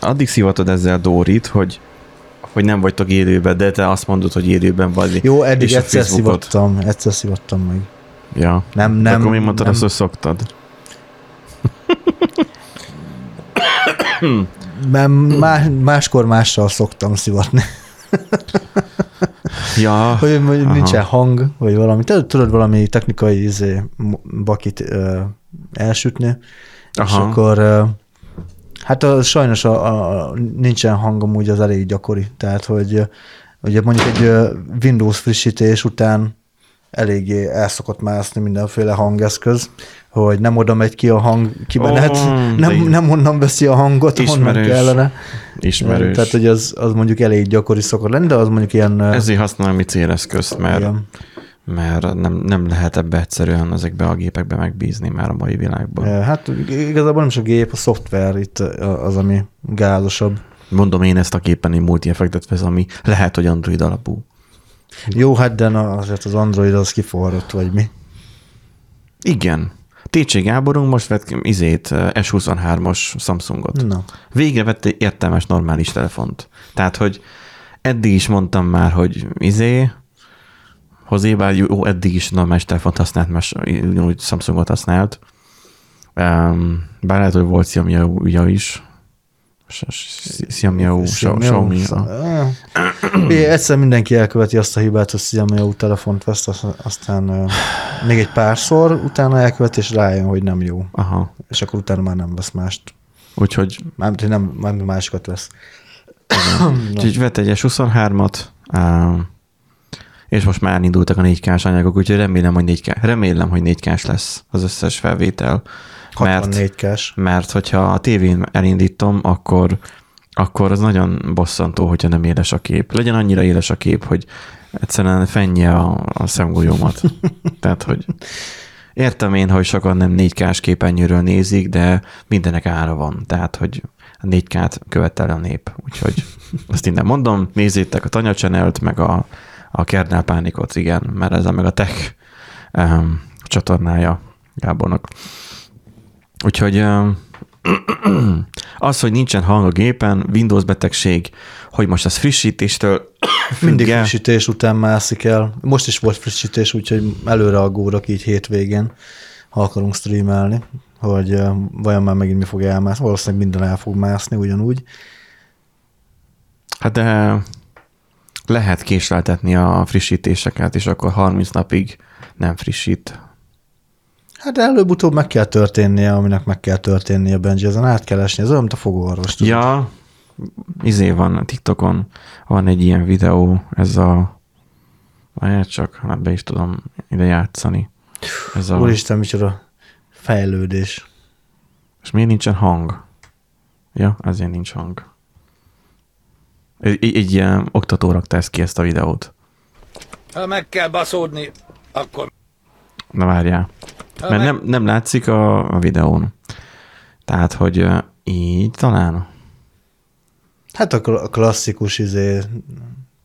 addig szivatod ezzel Dórit, hogy hogy nem vagytok élőben, de te azt mondod, hogy élőben vagy. Jó, eddig és egyszer Facebookot. szivattam, egyszer szivattam meg. Ja. Nem, Nem. Akkor mi mondtad nem, azt, hogy szoktad? nem más, máskor mással szoktam szivatni. Ja, Hogy, hogy nincsen hang, vagy valami. Tudod, tudod valami technikai izé, bakit ö, elsütni, és Aha. akkor ö, hát a, sajnos a, a, nincsen hang amúgy az elég gyakori. Tehát, hogy ugye mondjuk egy Windows frissítés után eléggé el szokott mászni mindenféle hangeszköz, hogy nem oda megy ki a hang kimenet, Ó, de nem, nem onnan veszi a hangot, honnan Ismerős. kellene. ismerős. Tehát, hogy az, az mondjuk elég gyakori szokott lenni, de az mondjuk ilyen... Ezért használom mi céleszközt, mert, igen. Mert nem, nem lehet ebbe egyszerűen ezekbe a gépekbe megbízni már a mai világban. Eh, Hát igazából nem is a gép, a szoftver itt az, ami gázosabb. Mondom én ezt a képen egy multi-effektet vesz, ami lehet, hogy Android alapú. Jó, hát de na, azért az Android az kiforrott, vagy mi. Igen. Técsé Gáborunk most vett izét, eh, S23-as Samsungot. Na, Végre vett egy értelmes, normális telefont. Tehát, hogy eddig is mondtam már, hogy izé, Hozé, bár jó, eddig is normális telefont használt, mert ugyanúgy Samsungot használt. Um, bár lehet, hogy volt Xiaomi-ja is. Xiaomi, Xiaomi. Eh, Egyszer mindenki elköveti azt a hibát, hogy Xiaomi telefont vesz, az- aztán még egy párszor, utána elköveti, és rájön, hogy nem jó. Aha. És akkor utána már nem vesz mást. Úgyhogy, Mármint, hogy nem, mármint másikat vesz. úgyhogy vett egy S23-at, um, és most már indultak a 4K-s anyagok, úgyhogy remélem, hogy 4K, remélem, hogy 4K-s lesz az összes felvétel. Mert 64-kes. mert hogyha a tévén elindítom, akkor, akkor az nagyon bosszantó, hogyha nem éles a kép. Legyen annyira éles a kép, hogy egyszerűen fennye a, a szemgolyómat. Tehát, hogy értem én, hogy sokan nem 4K-s képernyőről nézik, de mindenek ára van. Tehát, hogy a 4K-t követel a nép. Úgyhogy azt innen mondom, nézzétek a Tanya channel meg a, a Kernel Pánikot, igen, mert ez a meg a tech um, csatornája Gábornak. Úgyhogy ö, az, hogy nincsen hang a gépen, Windows betegség, hogy most az frissítéstől Mindig függ-e? frissítés után mászik el. Most is volt frissítés, úgyhogy előre aggódok így hétvégén, ha akarunk streamelni, hogy uh, vajon már megint mi fog elmászni. Valószínűleg minden el fog mászni ugyanúgy. Hát de lehet késleltetni a frissítéseket, és akkor 30 napig nem frissít. Hát de előbb-utóbb meg kell történnie, aminek meg kell történnie, Benji. Ezen át kell esni. Ez olyan, mint a fogóorvos. tudod. Ja, izé van a TikTokon, van egy ilyen videó, ez a várjál csak, hát be is tudom ide játszani. Ez a, Úristen, micsoda fejlődés. és miért nincsen hang? Ja, ezért nincs hang. Egy, egy, ilyen oktató rakta ezt ki ezt a videót. Ha meg kell baszódni, akkor... Na várjál. Ha Mert meg... nem, nem látszik a, a videón. Tehát, hogy így talán. Hát a kla- klasszikus izé,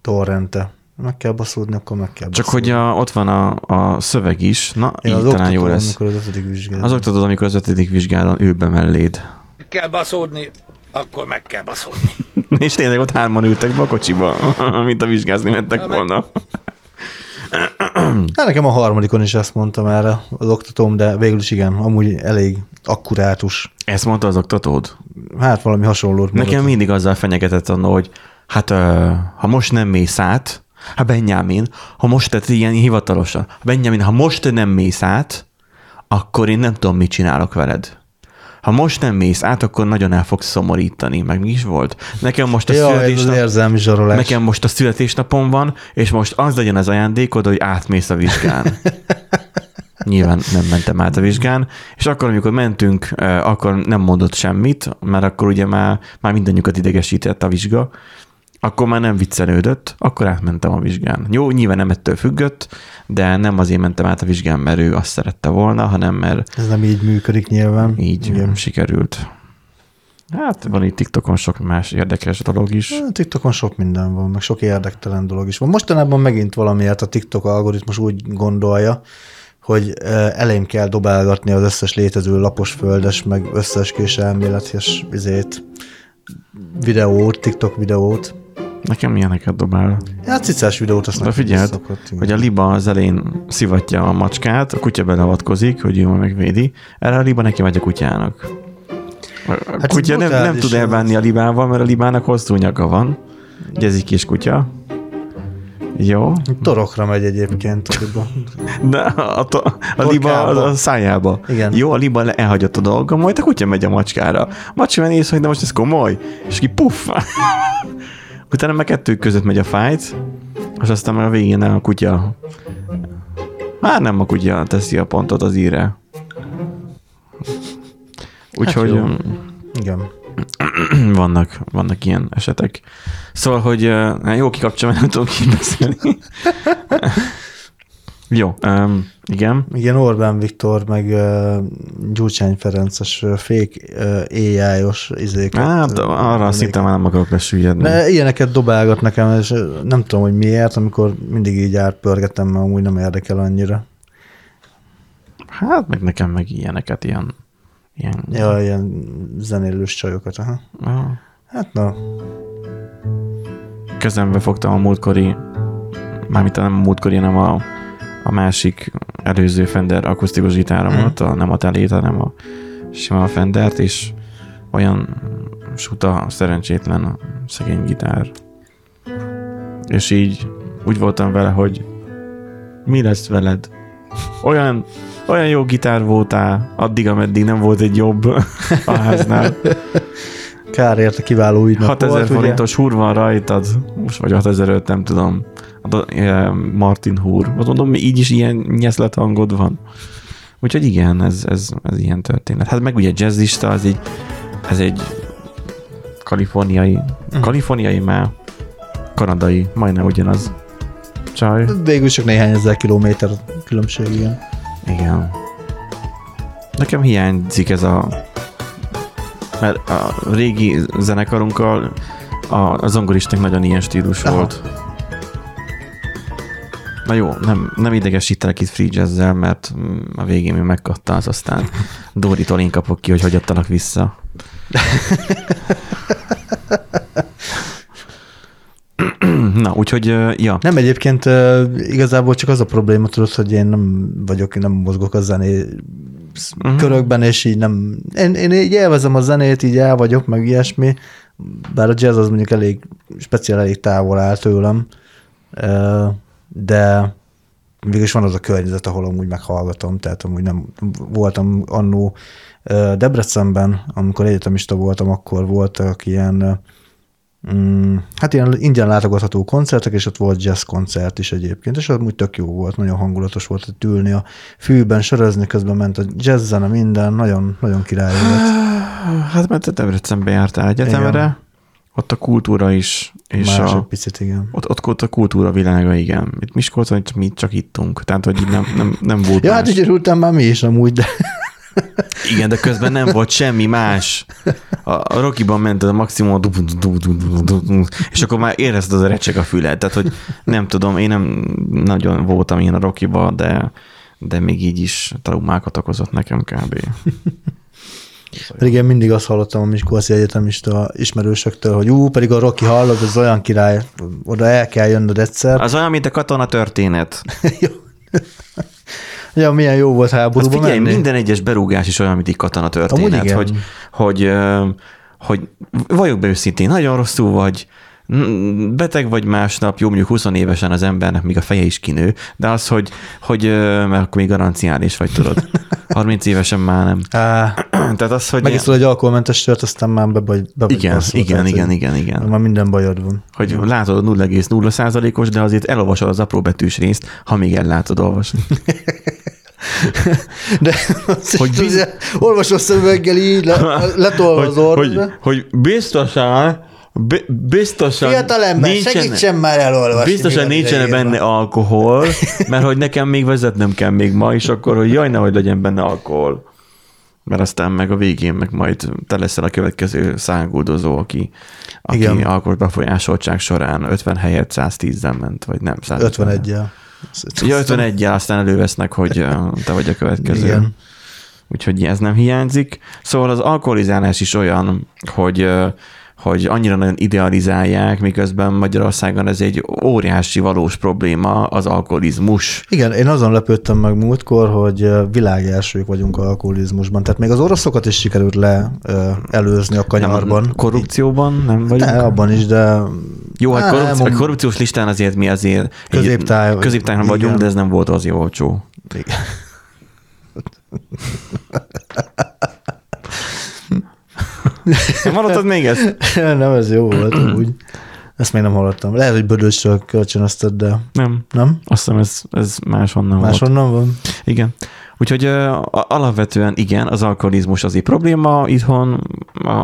torrente. Meg kell baszódni, akkor meg kell Csak baszódni. hogy a, ott van a, a szöveg is. Na, Én így az talán jó lesz. Amikor az ötödik vizsgálat. Az oktatod, amikor az ötödik vizsgálon ül be melléd. kell baszódni, akkor meg kell baszódni. És tényleg ott hárman ültek be a kocsiba, mint a vizsgázni mentek meg- volna. Hát nekem a harmadikon is ezt mondtam erre az oktatóm, de végül is igen, amúgy elég akkurátus. Ezt mondta az oktatód? Hát valami hasonlót Nekem mondott. mindig azzal fenyegetett annó, hogy hát ö, ha most nem mész át, hát Benjamin, ha most, tehát ilyen hivatalosan, Benjamin, ha most nem mész át, akkor én nem tudom, mit csinálok veled. Ha most nem mész át, akkor nagyon el fogsz szomorítani. Meg mi is volt? Nekem most a Ja, születésnap... Nekem most a születésnapom van, és most az legyen az ajándékod, hogy átmész a vizsgán. Nyilván nem mentem át a vizsgán, és akkor, amikor mentünk, eh, akkor nem mondott semmit, mert akkor ugye már, már mindannyiukat idegesített a vizsga, akkor már nem viccelődött, akkor átmentem a vizsgán. Jó, nyilván nem ettől függött, de nem azért mentem át a vizsgán, mert ő azt szerette volna, hanem mert Ez nem így működik nyilván. így Igen. sikerült. Hát van itt TikTokon sok más érdekes dolog is. A TikTokon sok minden van, meg sok érdektelen dolog is van. Mostanában megint valamiért a TikTok algoritmus úgy gondolja, hogy eh, elém kell dobálgatni az összes létező lapos földes, meg összeeskés elméletes izét, videót, TikTok videót. Nekem ilyeneket dobál. Ja, a cicás videót azt De figyeld, szokott, hogy a liba az elején szivatja a macskát, a kutya beleavatkozik, hogy ő megvédi. Erre a liba neki megy a kutyának. A Hát hát kutya nem, nem tud elbánni a libával, mert a libának hosszú nyaka van. Ugye ez egy kis kutya. Jó. Torokra megy egyébként a liba. De a, a, a liba az a szájába. Igen. Jó, a liba elhagyott a dolga, majd a kutya megy a macskára. A macska néz, hogy de most ez komoly, és ki puff. Utána meg kettő között megy a fight, és aztán már a végén a kutya már nem a kutya teszi a pontot az íre. Úgyhogy jó. hát Igen. vannak, vannak ilyen esetek. Szóval, hogy jó kikapcsolom, nem tudom ki beszélni. jó, um, igen. Igen, Orbán Viktor, meg uh, Gyurcsány Ferences fék uh, AI-os izéket. Hát arra szinte már nem akarok lesüllyedni. De ilyeneket dobálgat nekem, és nem tudom, hogy miért, amikor mindig így átpörgetem, mert amúgy nem érdekel annyira. Hát meg nekem meg ilyeneket, ilyen... ilyen Ja, ilyen zenélős csajokat. Aha. Ah, Hát na, kezembe fogtam a múltkori, mármint nem a múltkori, hanem a, a másik előző Fender akusztikus gitáromat, a, nem a telét, hanem a sima Fendert, és olyan suta szerencsétlen szegény gitár. És így úgy voltam vele, hogy mi lesz veled? Olyan, olyan jó gitár voltál, addig, ameddig nem volt egy jobb a háznál. kár érte kiváló ügynök 6000 volt, ugye? forintos húr van rajtad, most vagy 6005, nem tudom. A do- eh, Martin húr. Azt mondom, így is ilyen nyeszlet hangod van. Úgyhogy igen, ez, ez, ez ilyen történet. Hát meg ugye jazzista, az egy, ez egy kaliforniai, Mhm. kaliforniai már, kanadai, majdnem ugyanaz. Csaj. Végül csak néhány ezer kilométer különbség, igen. Igen. Nekem hiányzik ez a... Mert a régi zenekarunkkal a, a zongoristák nagyon ilyen stílus Aha. volt. Na jó, nem, nem idegesítelek itt free jazz mert mm, a végén mi megkattálsz, aztán Dóritól én kapok ki, hogy hogy adtalak vissza. Na, úgyhogy, ja. Nem, egyébként igazából csak az a probléma, tudod, hogy én nem vagyok, én nem mozgok a zené Mhm. körökben, és így nem, én, én így élvezem a zenét, így el vagyok, meg ilyesmi, bár a jazz az mondjuk elég speciál, elég távol áll tőlem, de mégis van az a környezet, ahol amúgy meghallgatom, tehát amúgy nem voltam annó Debrecenben, amikor egyetemista voltam, akkor voltak ilyen Mm, hát ilyen ingyen látogatható koncertek, és ott volt jazz koncert is egyébként, és az úgy tök jó volt, nagyon hangulatos volt ott ülni a fűben, sörözni, közben ment a jazz zene, minden, nagyon, nagyon király volt. Hát mert te Debrecenbe jártál egyetemre, Igen. Ott a kultúra is, és Más a, egy picit, igen. Ott, ott volt a kultúra világa, igen. Itt Miskolcon itt mi csak ittunk, tehát hogy nem, nem, nem volt Ja, más. hát örültem már mi is amúgy, de Igen, de közben nem volt semmi más. A, a Rockiban ment a maximum, és akkor már érezted az a recseg a füled. Tehát, hogy nem tudom, én nem nagyon voltam ilyen a Rockiba, de, de még így is traumákat okozott nekem kb. Pedig én mindig azt hallottam a Miskolci Egyetemista ismerősöktől, hogy ú, pedig a Rocky hallod, az olyan király, oda el kell jönnöd egyszer. Az olyan, mint a katona történet. Ja, milyen jó volt Hát háborúba figyelj, menni. minden egyes berúgás is olyan, mint egy katona történet, hogy, hogy, hogy valljuk be őszintén, nagyon rosszul vagy, beteg vagy másnap, jó, mondjuk 20 évesen az embernek még a feje is kinő, de az, hogy, hogy mert akkor még garanciális vagy, tudod. 30 évesen már nem. Tehát az, hogy... megiszol egy alkoholmentes sört, aztán már be vagy, be vagy igen, basszol, igen, tehát, igen, hogy igen, igen. Már minden bajod van. Hogy látod 0,0 százalékos, de azért elolvasod az apró betűs részt, ha még el látod olvasni. De Hogy hogy biz- olvasó szemüveggel így le, letolva az hogy, hogy, hogy biztosan, bi- biztosan Fiatalember, nincsen- segítsen már elolvasni. Biztosan nincsen benne alkohol, mert hogy nekem még vezetnem kell még ma, és akkor, hogy jaj, nehogy legyen benne alkohol. Mert aztán meg a végén meg majd te leszel a következő száguldozó, aki, aki Igen. alkohol befolyásoltság során 50 helyett 110-en ment, vagy nem 150 51-jel. Ja, 51 aztán elővesznek, hogy te vagy a következő. Igen. Úgyhogy ez nem hiányzik. Szóval az alkoholizálás is olyan, hogy, hogy annyira nagyon idealizálják, miközben Magyarországon ez egy óriási valós probléma, az alkoholizmus. Igen, én azon lepődtem meg múltkor, hogy világelsők vagyunk alkoholizmusban. Tehát még az oroszokat is sikerült le előzni a kanyarban. Nem, korrupcióban nem vagyunk? Ne, abban is, de... Jó, hát korrupció, a korrupciós listán azért mi azért Középtáj- középtájon vagyunk, igen. de ez nem volt az jó olcsó. Igen. Nem hallottad még ezt? nem, ez jó volt úgy. Ezt még nem hallottam. Lehet, hogy Bödösről kölcsönözted, de Nem. nem? Azt hiszem ez, ez máshonnan volt. Máshonnan van? Igen. Úgyhogy alapvetően igen, az alkoholizmus az egy probléma itthon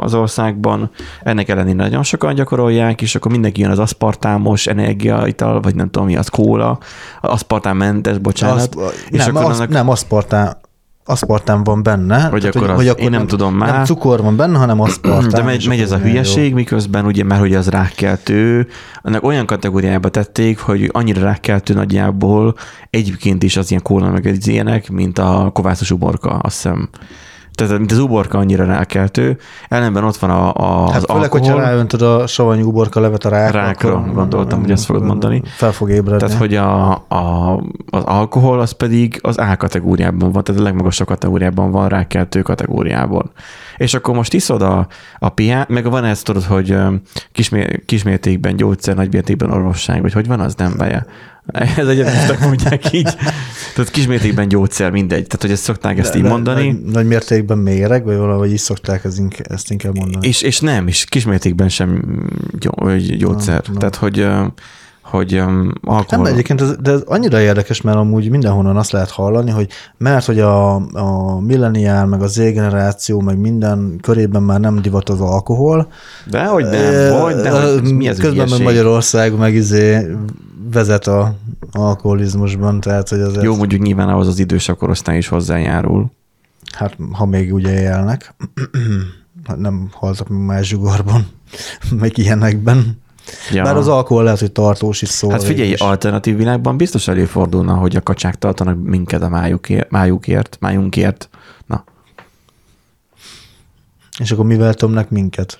az országban, ennek ellenére nagyon sokan gyakorolják, és akkor mindenki jön az aszpartámos energiaital, vagy nem tudom mi, az kóla, aszpartámmentes, bocsánat. Azt, és nem, akkor az, annak, nem aszpartán, aszpartán van benne. Hogy akkor az- én nem tudom már. Nem cukor van benne, hanem aszpartán. de megy, megy ez a akkor hülyeség, miközben ugye már hogy az rákkeltő, annak olyan kategóriába tették, hogy annyira rákkeltő nagyjából egyébként is az ilyen kóla meg az ilyenek, mint a kovászos uborka, azt hiszem. Tehát mint az uborka annyira rákeltő, ellenben ott van a, a, Hát az főleg, hogyha alkohol, ráöntöd a savanyú uborka levet a rákra. Rákra, akkor- gondoltam, hogy ezt fogod mondani. Fel fog ébredni. tehát hogy a, a, az alkohol az pedig az A kategóriában van, tehát a legmagasabb kategóriában van, rákkeltő kategóriában. És akkor most iszod a, a piát, meg van ezt tudod, hogy kismé, kismértékben gyógyszer, nagymértékben orvosság, vagy hogy van az, nem beje. Ez egyetemisták mondják így. Tehát kismértékben gyógyszer, mindegy. Tehát, hogy ezt szokták ezt így mondani. Nagy, nagy mértékben méreg, vagy valahogy így szokták ezt inkább, ezt inkább mondani. És, és nem, és kismértékben sem gyógyszer. Na, na. Tehát, hogy, hogy um, alkohol... Nem, egyébként ez, de ez annyira érdekes, mert amúgy mindenhonnan azt lehet hallani, hogy mert hogy a, a milleniál, meg a Z generáció, meg minden körében már nem divat az alkohol. De hogy nem, Ö, hogy, de hogy, mi ez Közben meg? Magyarország meg izé vezet a alkoholizmusban, tehát hogy az Jó, mondjuk nyilván ahhoz az idősebb korosztály is hozzájárul. hát ha még ugye élnek, nem haltak meg más zsugorban, meg ilyenekben. Ja. Bár az alkohol lehet, hogy tartós is szól. Hát figyelj, is. alternatív világban biztos előfordulna, hogy a kacsák tartanak minket a májukért, májukért, májunkért. Na, És akkor mivel tömnek minket?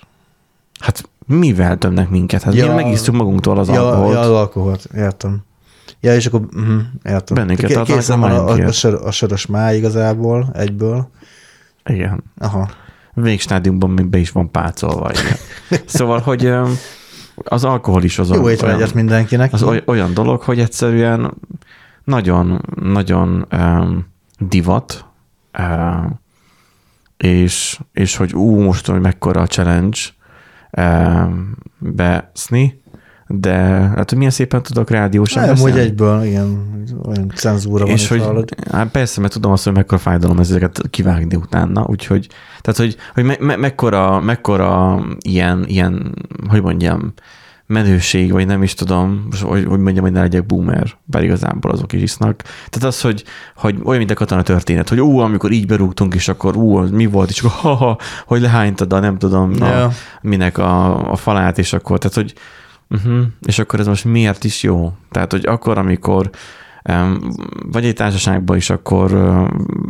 hát mivel tömnek minket? Hát ja, mi megisztuk magunktól az ja, alkoholt. Ja, az alkoholt, értem. Ja, és akkor, uh-huh, értem. Bennünket tartanak Készen a van a, a, a, sör, a sörös máj igazából, egyből. Igen. Aha. Végstádiumban még be is van pácolva. Igen. Szóval, hogy az alkohol is az Jó olyan- mindenkinek. az oly- olyan dolog, hogy egyszerűen nagyon, nagyon um, divat, um, és, és hogy ú, most hogy mekkora a challenge beszni, de hát, hogy milyen szépen tudok rádiósan Nem, hogy egyből, igen, olyan cenzúra van És itt hogy, hallod. hát persze, mert tudom azt, hogy mekkora fájdalom ezeket kivágni utána, úgyhogy, tehát, hogy, hogy me, me, mekkora, mekkora ilyen, ilyen, hogy mondjam, menőség, vagy nem is tudom, hogy, hogy mondjam, hogy ne legyek boomer, bár igazából azok is isznak. Tehát az, hogy, hogy olyan, mint a katona történet, hogy ú, amikor így berúgtunk, és akkor ú, mi volt, és akkor ha, ha hogy lehánytad a nem tudom, a, Ja. minek a, a falát, és akkor, tehát, hogy uh-huh, és akkor ez most miért is jó? Tehát, hogy akkor, amikor vagy egy társaságban is akkor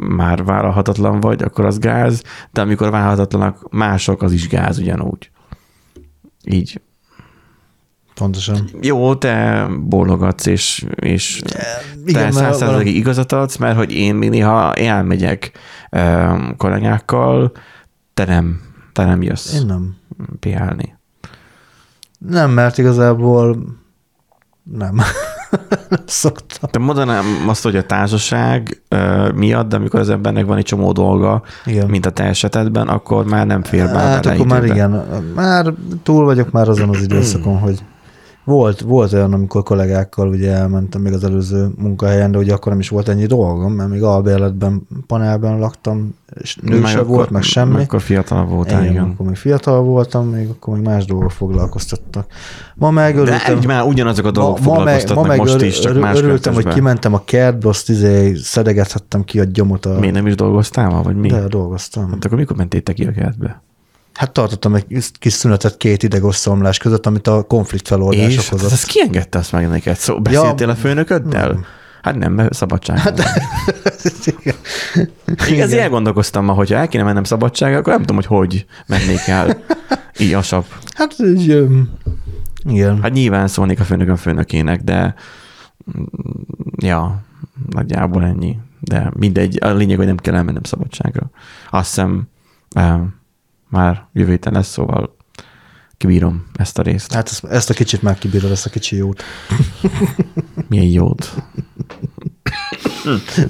már vállalhatatlan vagy, akkor az gáz, de amikor vállalhatatlanak mások, az is gáz ugyanúgy. Így. Pontosan. Jó, te bólogatsz, és, és Igen, te mert száz százalékig igazat adsz, mert hogy én még néha elmegyek um, kollégákkal, te nem, te nem jössz Én nem. piálni. Nem, mert igazából nem. nem szoktam. Te mondanám azt, hogy a társaság uh, miatt, de amikor az embernek van egy csomó dolga, Igen. mint a te esetedben, akkor már nem fér be Hát bele akkor már igen, már túl vagyok már azon az időszakon, hogy volt, volt olyan, amikor kollégákkal ugye elmentem még az előző munkahelyen, de ugye akkor nem is volt ennyi dolgom, mert még albérletben, panelben laktam, és nő Meg se akkor- volt, meg semmi. meg Akkor fiatal voltál, igen, igen. akkor még fiatal voltam, még akkor még más dolgok foglalkoztattak. Ma meg De örültem, úgy már ugyanazok a dolgok ma, ma meg, foglalkoztatnak ma meg most is, csak ör- más örültem, hogy kimentem a kertbe, azt izé szedegethettem ki a gyomot. A... Miért nem is dolgoztál, vagy mi? De dolgoztam. Hát akkor mikor mentétek ki a kertbe? Hát tartottam egy kis szünetet két idegos szomlás között, amit a konflikt feloldás És hát okozott. ezt kiengedte azt meg neked? Szó, beszéltél a főnököddel? Hát nem, mert szabadság. Hát, Igen. Ezért elgondolkoztam ma, hogyha el kéne mennem szabadságra, akkor nem tudom, hogy hogy mennék el íjasabb. Hát így, igen. Hát nyilván szólnék a főnökön főnökének, de mm, ja, nagyjából ennyi. De mindegy, a lényeg, hogy nem kell elmennem szabadságra. Azt hiszem már jövő héten lesz, szóval kibírom ezt a részt. Hát ezt, ezt a kicsit már kibírod, ezt a kicsi jót. Milyen jót.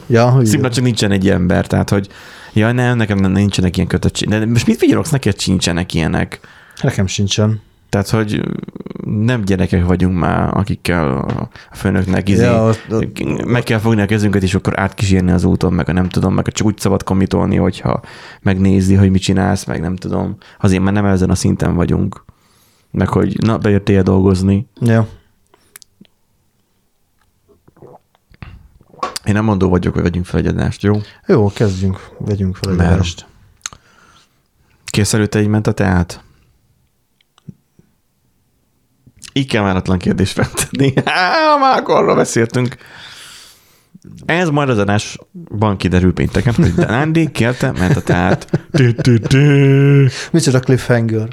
Ja, hogy Szimpla csak nincsen egy ember, tehát hogy ja, nem, nekem nem- nincsenek ilyen kötöttség. De most mit vigyorogsz, neked sincsenek ilyenek? nekem sincsen. Tehát, hogy nem gyerekek vagyunk már, akikkel a főnöknek izé, Ja, ott- ott- meg kell fogni a kezünket, és akkor átkísérni az úton, meg a nem tudom, meg csak úgy szabad komitolni, hogyha megnézi, hogy mit csinálsz, meg nem tudom. Azért már nem ezen a szinten vagyunk. Meg hogy na, bejöttél dolgozni. Ja. Én nem mondó vagyok, hogy vegyünk fel egy adást, jó? Jó, kezdjünk, vegyünk fel egy adást. Kész előtte így ment a teát? Így kell váratlan kérdést feltenni. Há, már arról beszéltünk. Ez majd az adásban kiderül pénteken, hogy Nándi kérte, ment a tü. Micsoda cliffhanger.